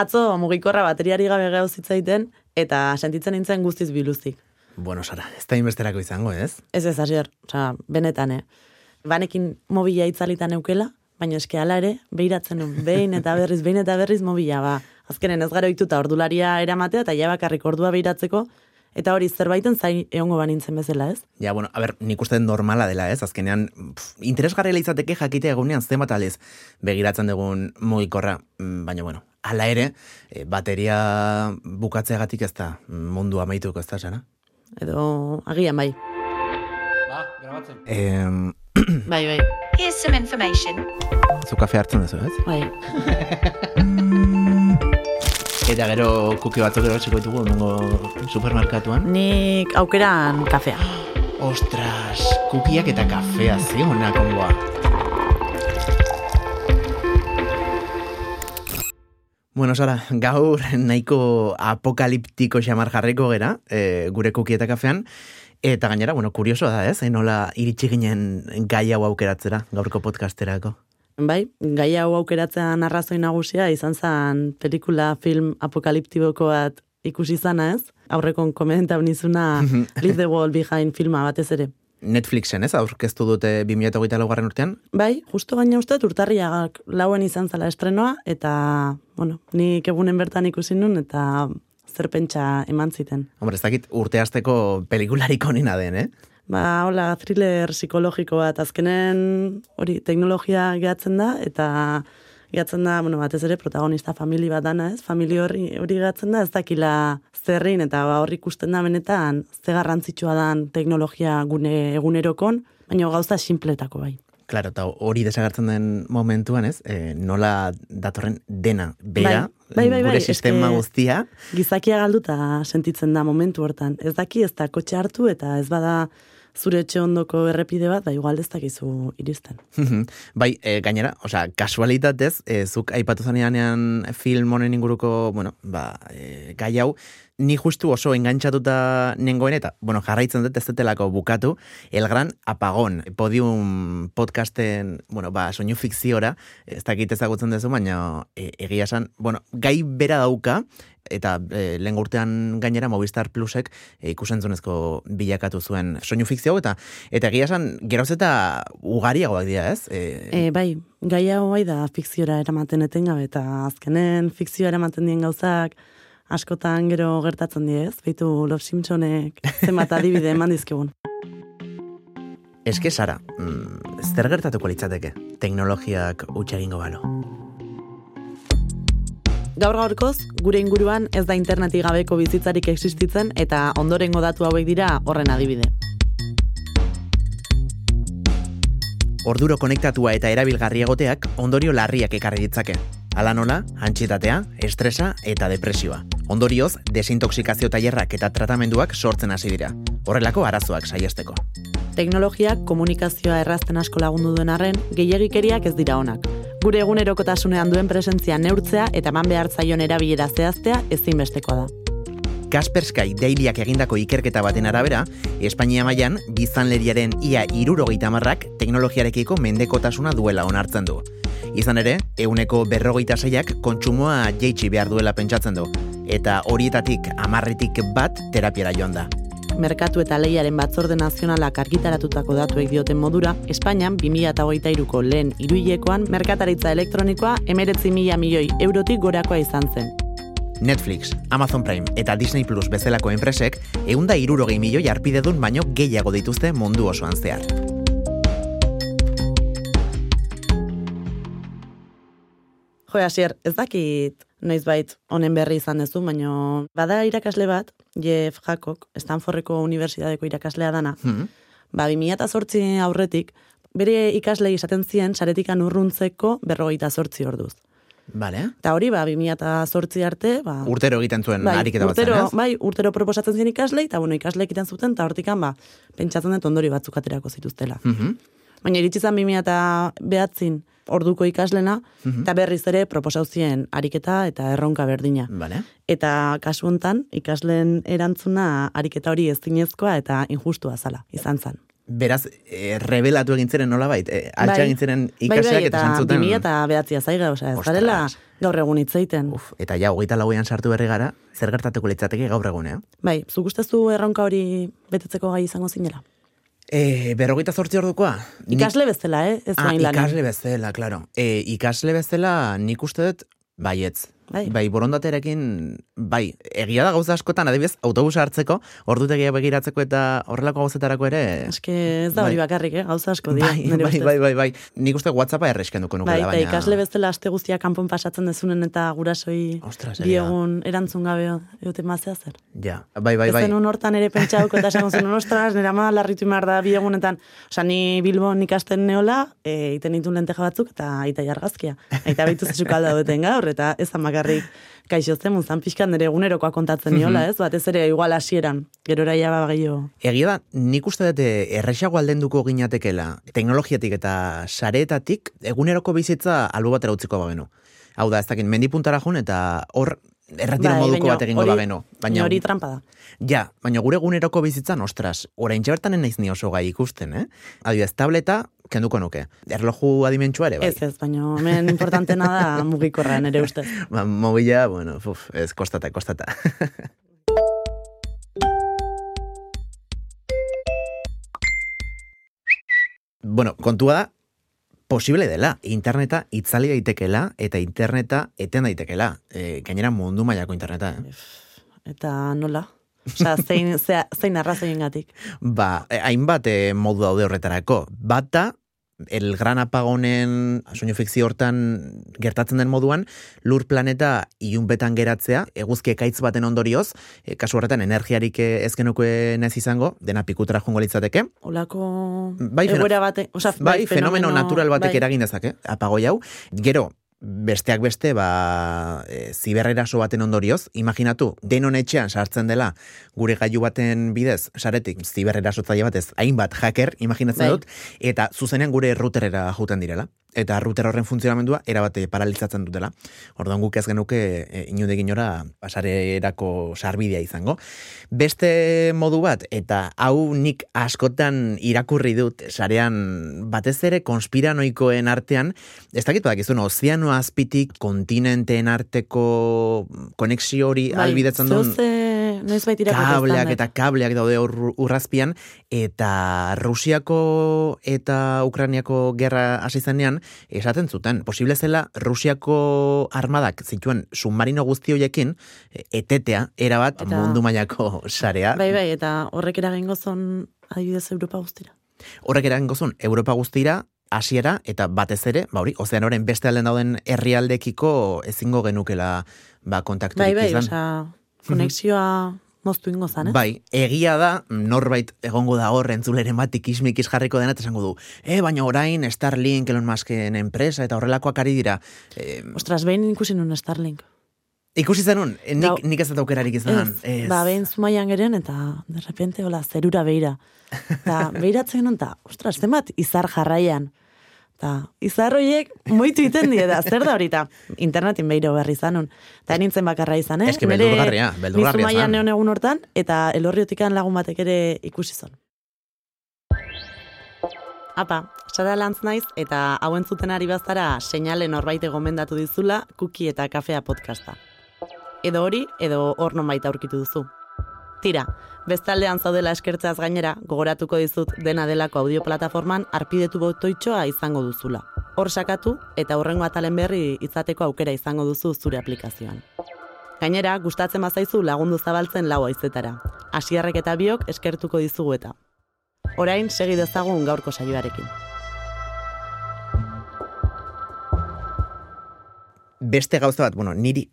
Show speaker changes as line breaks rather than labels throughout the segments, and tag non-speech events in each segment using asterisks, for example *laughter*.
Atzo mugikorra bateriari gabe gau zitzaiten, eta sentitzen nintzen guztiz biluzik.
Bueno, Sara, ez da inbesterako izango, ez?
Ez ez, asier, oza, benetan, eh? Banekin mobila itzalitan eukela, baina eske ala ere, behiratzen nun, behin eta berriz, behin eta berriz mobila, ba. Azkenen ez gara ohituta ordularia eramatea, eta ja bakarrik ordua behiratzeko, eta hori zerbaiten zain egongo banintzen bezala, ez?
Ja, bueno, a ber, nik uste normala dela, ez? Azkenean, pff, interesgarrila izateke jakite egunean zenbat alez begiratzen dugun mugikorra, Mm, baina, bueno, ala ere, eh, bateria bukatzeagatik ez da mundu amaituko ez da, Sara?
Edo, agian bai.
Ba, grabatzen.
Em, *clears throat*
Bai, bai,
Here's some information.
zu kafe hartzen duzu, ez?
bai. *laughs*
Eta gero kuki batzuk ero txiko ditugu, nengo supermerkatuan.
Nik aukeran kafea.
Ostras, kukiak eta kafea, ze honak ongoa. Bueno, Sara, gaur *laughs* nahiko apokaliptiko xamar jarriko gera, e, gure kuki eta kafean, eta gainera, bueno, kuriosoa da, ez? Eh, nola iritsi ginen gai hau aukeratzera, gaurko podcasterako.
Bai, gai hau aukeratzean arrazoi nagusia izan zen pelikula film apokaliptiboko bat ikusi zana ez? Aurrekon komentan nizuna *laughs* Leave the Wall Behind filma batez ere.
Netflixen, ez? Aurkeztu dute 2008 laugarren urtean.
Bai, justo gaina uste dut urtarriak lauen izan zala estrenoa, eta, bueno, nik egunen bertan ikusi nun, eta zer pentsa eman ziten.
Hombre, ez dakit urte hasteko pelikularik onena den, eh?
Ba, hola, thriller psikologiko bat, azkenen hori teknologia gehatzen da, eta gehatzen da, bueno, batez ere protagonista famili bat dana, ez? Famili hori hori gehatzen da, ez dakila zerrin, eta ba, hori ikusten da benetan, ze garrantzitsua dan teknologia gune egunerokon, baina gauza simpletako bai.
Claro, eta hori desagertzen den momentuan, ez? E, nola datorren dena, bera,
Bai, bai, bai,
gure
bai,
sistema
eske-
guztia,
Gizakia galduta sentitzen da momentu hortan. Ez daki ez da kotxe hartu eta ez bada zure etxe ondoko errepide bat, ba igual ez dakizu iristen.
bai, e, gainera, osea, kasualitatez, e, zuk aipatu zanean film honen inguruko, bueno, ba, e, gai hau, ni justu oso engantzatuta nengoen eta, bueno, jarraitzen dut ez dutelako bukatu, El Gran Apagón, podium podcasten, bueno, ba, soinu fikziora, ez dakit ezagutzen duzu, baina e, egia esan, bueno, gai bera dauka, eta e, lehen urtean gainera Movistar Plusek e, ikusentzunezko bilakatu zuen soinu fikzio eta eta egia esan geroz eta ugariagoak dira, ez? E,
E, bai, gai hau bai da fikziora eramaten etengabe eta azkenen fikzioa eramaten dien gauzak askotan gero gertatzen die, ez? Beitu Love Simpsonek zenbat adibide eman dizkigun. *laughs*
Eske Sara, mm, zer gertatuko litzateke teknologiak utxe egingo balo?
Gaur gaurkoz, gure inguruan ez da internetik gabeko bizitzarik existitzen eta ondorengo datu hauek dira horren adibide.
Orduro konektatua eta erabilgarri egoteak ondorio larriak ekarri ditzake. Hala nola, antxietatea, estresa eta depresioa. Ondorioz, desintoxikazio tailerrak eta tratamenduak sortzen hasi dira. Horrelako arazoak saiesteko.
Teknologiak komunikazioa errazten asko lagundu duen arren, gehiagikeriak ez dira onak. Gure egunerokotasunean duen presentzia neurtzea eta eman behar zaion erabilera zehaztea ezinbestekoa da.
Kaspersky Dailyak egindako ikerketa baten arabera, Espainia mailan biztanleriaren ia irurogeita marrak teknologiarekiko mendekotasuna duela onartzen du. Izan ere, euneko berrogeita seiak kontsumoa jeitsi behar duela pentsatzen du, eta horietatik amarritik bat terapiara joan da.
Merkatu eta Leiaren Batzorde Nazionalak argitaratutako datuek dioten modura, Espainian 2023ko lehen hiruhilekoan merkataritza elektronikoa 19.000 milioi eurotik gorakoa izan zen.
Netflix, Amazon Prime eta Disney Plus bezalako enpresek eunda irurogei milioi arpidedun baino gehiago dituzte mundu osoan zehar.
Jo, hasier, ez dakit noizbait honen berri izan duzu, baina bada irakasle bat, Jeff Jacob, Stanfordeko Unibertsitateko irakaslea dana,
Hmm.
ba, 2008 aurretik, bere ikaslei esaten zien, saretikan urruntzeko berrogeita sortzi orduz.
Vale.
Eta hori, ba, 2008 arte, ba,
Urtero egiten zuen ariketa bat zen,
urtero,
ez?
bai, urtero proposatzen zien ikaslei, eta bueno, ikasle egiten zuten, eta hortikan, ba, pentsatzen dut ondori batzuk aterako zituztela.
Mhm.
Baina iritsi zen 2000 behatzin orduko ikaslena,
Mhm.
eta berriz ere proposauzien ariketa eta erronka berdina.
Vale.
Eta kasu hontan ikasleen erantzuna ariketa hori ezinezkoa eta injustua zala, izan zen.
Beraz, e, rebelatu egin ziren nola bait, e, altxa
Bai.
egin ziren
Bai,
ikasiak
bai,
eta
eta
esan zuten...
2000 eta behatzia zaiga, osea, ez garela gaur egun itzeiten.
Uf, eta ja, hogeita lauean sartu berri gara, zer gertatuko litzateke gaur egunea.
Bai, zuk ustezu erronka hori betetzeko gai izango zinela?
E, berrogeita zortzi ordukoa? Nik-
Ikasle bezala, eh? Ez
Ah, ikasle bezala, claro. E, ikasle bezala nik uste dut baietz.
Bai.
bai, borondaterekin, bai, egia da gauza askotan, adibidez, autobusa hartzeko, ordutegia begiratzeko eta horrelako gauzetarako ere...
Eske ez da
Bai.
hori bakarrik, eh? Gauza asko dira.
Bai, bai, bai, bai, bai. Nik uste WhatsAppa erreskenduko
Bai,
nukela,
eta
baina...
ikasle bezala aste guztia kanpon pasatzen dezunen eta gurasoi
Ostras,
bi
egia da.
egun erantzun gabe eute mazea zer.
Ja, bai, bai, bai.
Ez zenun hortan ere pentsauko eta esango zenun, ostras, nire ama larritu imar da bi egunetan. Osa, ni Bilbon ikasten neola, e, iten nitu lenteja batzuk eta aita jargazkia. Aita behitu zezuk alda duten gaur, eta ez amakarrik kaixo zen, zan pixkan nire egunerokoa kontatzen niola, ez? Batez ere igual hasieran, gero eraia ba gehiago.
Egia da, nik uste dut eh, erresago aldenduko ginatekela, teknologiatik eta sareetatik, eguneroko bizitza albo batera utziko bagenu. Hau da, ez dakit, mendipuntara jun eta hor erretiro
Bai,
moduko bat egingo bagenu.
Baina hori trampa da.
Ja, baina gure eguneroko bizitzan, ostras, orain bertan naiz ni oso gai ikusten, eh? Adibidez, tableta, kenduko nuke. Erloju adimentsua ere, bai.
Ez ez, baina hemen importantena da *laughs* mugikorra nere ustez.
Ba, mobila, bueno, uf, ez, kostata, kostata. *laughs* bueno, kontua da, posible dela, interneta itzali daitekela eta interneta eten daitekela. E, gainera mundu mailako interneta, eh?
Eta nola? Osea, zein, *laughs* zein arrazoiengatik.
Ba, eh, hainbat eh, modu daude horretarako. Bata, el gran apagonen soinu fikzio hortan gertatzen den moduan, lur planeta ilunbetan geratzea, eguzki ekaitz baten ondorioz, e, kasu horretan energiarik eh, ez genuke nez izango, dena pikutara jongo litzateke.
Olako
Bai,
egoera bate, osea,
Bai, fenomeno, natural batek
bai.
eragin dezake, apagoi hau. Gero, besteak beste, ba, e, ziberreraso baten ondorioz, imaginatu, denon etxean sartzen dela, gure gailu baten bidez, saretik, ziberrerasotzaile batez, hainbat hacker, imaginatzen
Bai.
dut, eta zuzenean gure routerera juten direla. Eta router horren funtzionamendua erabate paralizatzen dutela. Orduan guk ez genuke e, inundik inora pasarerako sarbidea izango. Beste modu bat, eta hau nik askotan irakurri dut, sarean batez ere konspiranoikoen artean, ez dakit badakizun, ozeano azpitik kontinenteen arteko konexio hori
Bai,
albidetzen duen
zeuze noiz bait irakurri
kableak eta kableak daude hor urrazpian, eta Rusiako eta Ukrainiako gerra hasi zenean, esaten zuten, posible zela Rusiako armadak zituen submarino guzti hoiekin, etetea, erabat
Eta-
mundu mailako sarea.
Bai, bai, eta horrek eragingo zon adibidez Europa guztira.
Horrek eragingo zuen, Europa guztira, hasiera eta batez ere, ba hori, ozeanoren beste alden dauden herrialdekiko ezingo genukela ba kontakturik
Bai, bai,
izan.
osea, konexioa moztu ingo zan, eh?
Bai, egia da, norbait egongo da hor entzuleren bat ikismikis jarriko dena, esango du, e, baina orain Starlink, Elon Musken enpresa, eta horrelakoak ari dira. E,
Ostras, behin ikusi nun Starlink.
ikusi zenun, e, nik,
Gau-
nik ez dut aukerarik izan.
Ez, ba, behin zumaian geren, eta de repente, hola, zerura beira. *laughs* Eta behiratzen nun, eta, ostras, zenbat izar jarraian. Eta izar horiek moitu iten die da, zer da horita? Internetin behiro berri zanun. Eta nintzen bakarra izan, eh?
Eske
Nire-
beldurgarria, beldurgarria zan.
neon egun hortan, eta elorriotikan lagun batek ere ikusi zon. Apa, Sara Lantz naiz eta hau entzuten ari bazara seinale norbait gomendatu dizula Kuki eta Kafea podcasta. Edo hori, edo hor nonbait aurkitu duzu. Tira, bestaldean zaudela eskertzeaz gainera, gogoratuko dizut dena delako audioplatforman arpidetu botoitxoa izango duzula. Hor sakatu eta hurrengo atalen berri izateko aukera izango duzu zure aplikazioan. Gainera, gustatzen bazaizu lagundu zabaltzen lau aizetara. Asierrek eta biok eskertuko dizugu eta. Orain, segi dezagun gaurko saioarekin.
Beste gauza bat, bueno, niri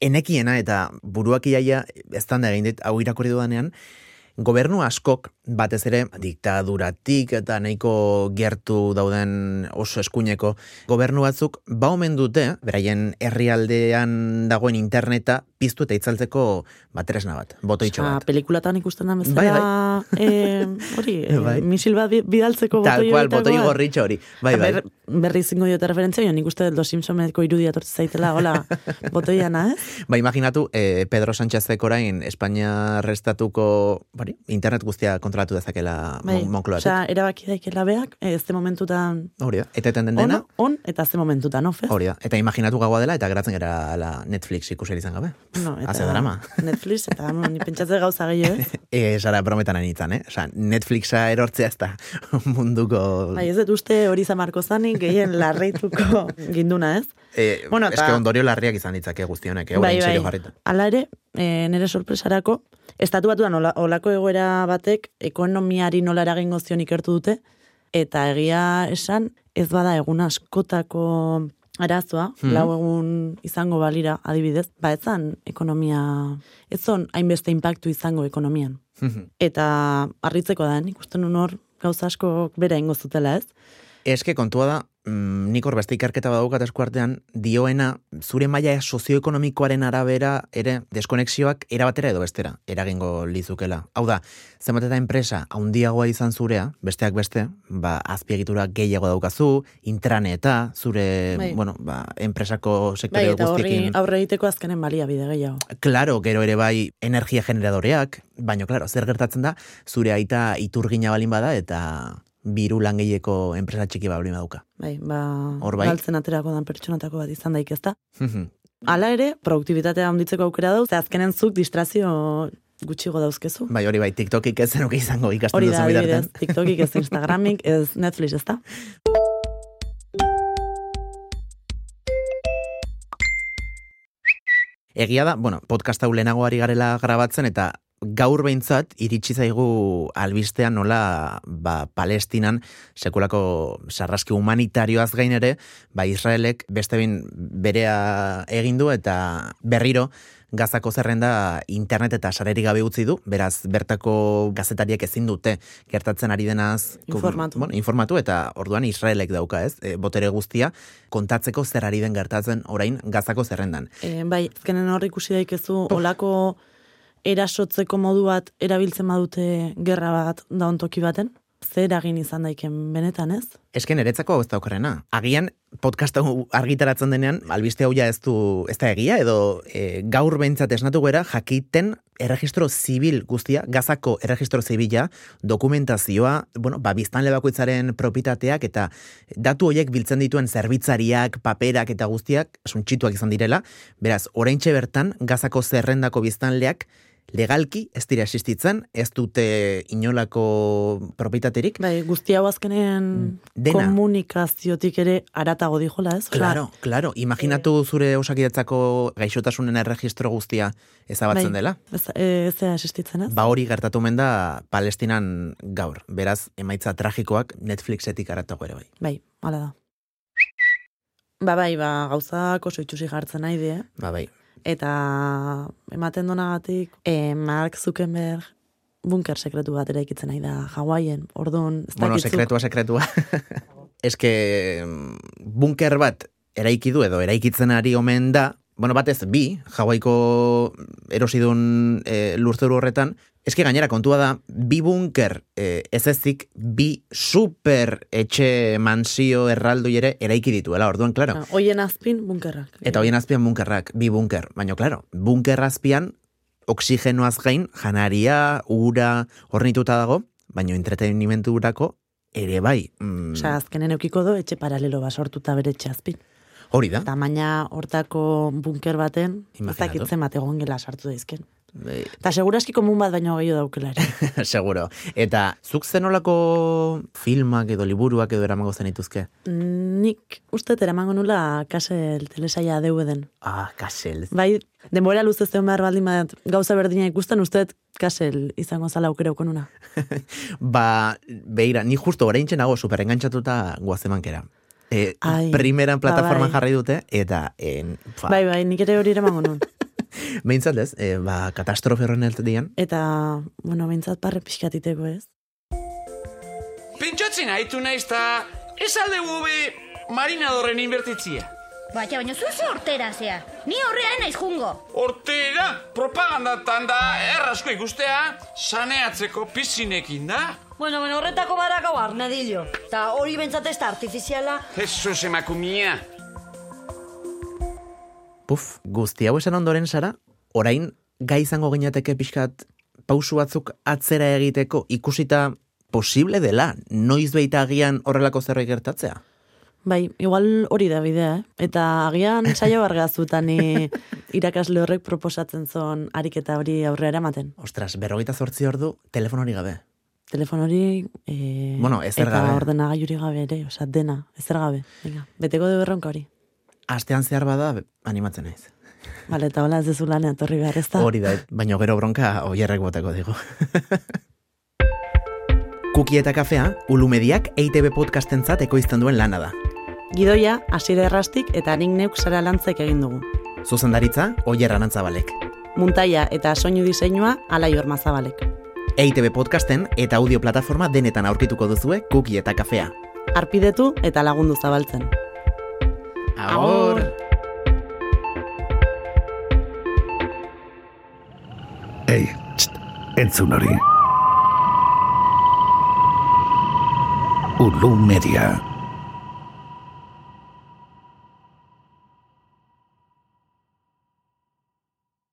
enekiena eta buruak iaia ez da egin dit, hau irakurri dudanean, gobernu askok batez ere diktaduratik eta nahiko gertu dauden oso eskuineko gobernu batzuk ba omen dute, beraien herrialdean dagoen interneta piztu eta itzaltzeko batresna bat, botoitxo bat.
pelikulatan ikusten da
Bai,
bezala, eh, *laughs* hori, eh,
Bai.
misil bat bi- bidaltzeko
Tal
botoi
cual,
horietakoa.
botoi gorritxo hori. Bai, bai.
Ber, berri zingo diote referentzia, jo, nik uste Los Simpsoneko irudia tortze zaitela, hola, *laughs* botoiana, eh?
Ba, imaginatu, eh, Pedro Sánchezek orain Espainia restatuko, hori, internet guztia kontrolatu dezakela
Bai,
mon Moncloatik.
osea, erabaki daikela beak, ez ze momentutan
Hori da, eta eten den
on,
dena,
on, eta ze momentutan off, ez?
hori da. Eta imaginatu gaua dela, eta geratzen gara ala Netflix ikusi izan gabe.
No, eta
Haze drama.
Netflix, eta bueno, ni pentsatze gauza gehiago, ez? *laughs*
E, zara, brometan anitzan, eh? Osa, Netflixa erortzea ez da *laughs* munduko...
Bai, ez dut uste hori zamarko zanik, gehien larreituko *laughs* ginduna, ez?
E,
Bueno,
eske
eta-
ondorio larriak izan ditzake guztionek, eh?
bai, bai. Hala ere, e, nire sorpresarako, estatu batuan ola, olako egoera batek ekonomiari nola eragingo zion ikertu dute, eta egia esan, ez bada egun askotako arazoa,
Mhm.
lau egun izango balira, adibidez, ba ez zan ekonomia, ez zon hainbeste impactu izango ekonomian. Eta harritzeko da, nik uste nun hor gauza asko bera ingo zutela, ez?
Eske kontua da, mm, nik hor beste ikerketa badaukat eskuartean, dioena, zure maila sozioekonomikoaren arabera ere deskonexioak erabatera edo bestera, eragingo lizukela. Hau da, zenbat eta enpresa haundiagoa izan zurea, besteak beste, ba, azpiegitura gehiago daukazu, intraneta, zure,
Bai.
bueno, ba, enpresako
Bai,
sektore
eta horri
guztiekin.
aurre egiteko azkenen baliabide gehiago.
Claro, gero ere bai energia generadoreak, baino claro, zer gertatzen da, zure aita iturgina balin bada eta biru langileko enpresa txiki balin badauka.
Bai, ba,
Hor bai.
galtzen aterako dan pertsonatako bat izan daik ezta. Hala ere, produktibitatea handitzeko aukera dauz, azkenen zuk distrazio gutxigo dauzkezu.
bai, hori bai, TikTokik ez zenuke izango ikasten
Hori da,
bitartean.
TikTokik, ez Instagramik, ez Netflix, ezta?
Egia da, bueno, podcast hau lehenago ari garela grabatzen eta gaur behintzat iritsi zaigu albistean nola ba, Palestinan sekulako sarraski humanitarioaz gain ere, ba Israelek beste bin berea egin du eta berriro gazako zerrenda internet eta sarerik gabe utzi du, beraz bertako gazetariek ezin dute gertatzen ari denaz
Informatu.
Bueno, informatu eta orduan Israelek dauka, ez? E, botere guztia kontatzeko zer ari den gertatzen orain gazako zerrendan.
E, bai, azkenen hor ikusi daikezu olako erasotzeko modu bat erabiltzen badute gerra bat daun toki baten? Zer eragin izan daiken benetan, ez?
Esken eretzako ez daukarrena. Agian podcast hau argitaratzen denean, albiste hau ja ez du, ez da egia, edo e, gaur behintzat esnatu gera jakiten erregistro zibil guztia, gazako erregistro zibila, dokumentazioa, bueno, ba, biztanle bakoitzaren propitateak eta datu horiek biltzen dituen zerbitzariak, paperak eta guztiak suntxituak izan direla, beraz, oraintxe bertan, gazako zerrendako biztanleak, legalki ez dira existitzen, ez dute inolako propitaterik,
Bai, guzti hau azkenen
Dena.
komunikaziotik ere aratago dijola, ez?
Claro, claro. Imaginatu zure osakidetzako gaixotasunen erregistro guztia ezabatzen
bai,
dela.
Ez, e, ez da existitzen, ez?
Ba hori gertatu da Palestinan gaur. Beraz, emaitza tragikoak Netflixetik aratago ere bai.
Bai, hala da. Ba, bai, ba, gauzak oso itxusi jartzen nahi die,
Ba bai.
Eta ematen donagatik, e, Mark Zuckerberg bunker sekretu bat eraikitzen nahi da Hawaien, orduan, ez
Bueno, sekretua, sekretua. *laughs* Eske, mm, bunker bat eraiki du edo eraikitzen ari omen da, bueno, batez bi, Hawaiiko erosidun e, lurzoru horretan, eske gainera kontua da, bi bunker e, ez ezik, bi super etxe mansio erraldoi ere eraiki dituela, orduan, claro.
Ah, Hoien azpin bunkerrak.
Eta hoien azpian bunkerrak, bi bunker. Baina, claro, bunker azpian, oksigenoaz gain, janaria, ura, hornituta dago, baina entretenimenturako ere bai. Mm,
Osea, azkenen eukiko do, etxe paralelo bat sortuta bere etxe azpin.
Hori da.
Tamaina hortako bunker baten, ez
Imaginatu.
dakitzen bat egon gela sartu daizken. Eta seguraski komun bat baino gehiago daukela ere. *laughs*
Seguro. Eta zuk zenolako filmak edo liburuak edo eramango zenituzke?
Nik uste eramango nula kasel telesaia deuden.
Ah, kasel.
Bai, denbora luze zeon behar baldin bat gauza berdina ikusten uste kasel izango zala aukera nuna. *laughs*
Ba, beira, ni justo orain nago super engantzatuta guazemankera. E,
Ai,
primeran
ba
plataforman
bai.
jarri dute, eta en, fa,
Bai, bai, nik ere hori eramango nun. *laughs*
behintzat ez, e, ba, katastrofe horren eltedian,
Eta, bueno, bintzat parre pixkatiteko ez.
Pentsatzen haitu naiz eta ez alde gube marinadorren inbertitzia.
Baina, baina zu ze hortera zea. Ni horrea naiz jungo.
Hortera, propagandatan da errasko ikustea, saneatzeko pizinekin da.
Bueno, bueno, horretako barakau arnedillo. Ta hori bentsat ez da artifiziala.
Jesus emakumia.
puf, guzti hau esan ondoren zara, orain gai izango ginateke pixkat pausu batzuk atzera egiteko ikusita posible dela, noiz beita agian horrelako zerbait gertatzea?
Bai, igual hori da bidea, eh? Eta agian saio bargazutan *laughs* irakasle horrek proposatzen zon ariketa hori aurrera ematen.
Ostras, berrogeita zortzi ordu telefon hori gabe.
Telefon hori... E,
Bueno, ezer
eta
gabe.
ordenagailuri gabe ere, osea, dena, ezer gabe. Venga, beteko du berronka hori.
Astean zehar bada, animatzen naiz.
Bale, eta hola ez dezu lanean etorri behar, ez da?
Hori da, baino gero bronka oierrek boteko digu. *laughs* Kuki eta kafea, Ulumediak EITB podcastentzat ekoizten duen lana da.
Gidoia, asire errastik eta nik neuk sara lantzek egin dugu.
Zuzendaritza, Oier Arantzabalek.
Muntaia eta soinu diseinua alai ormazabalek.
EITB podcasten eta audio plataforma denetan aurkituko duzue Kuki eta kafea.
Arpidetu eta lagundu zabaltzen.
Agur!
Ei, txt, entzun hori. Ulu Media.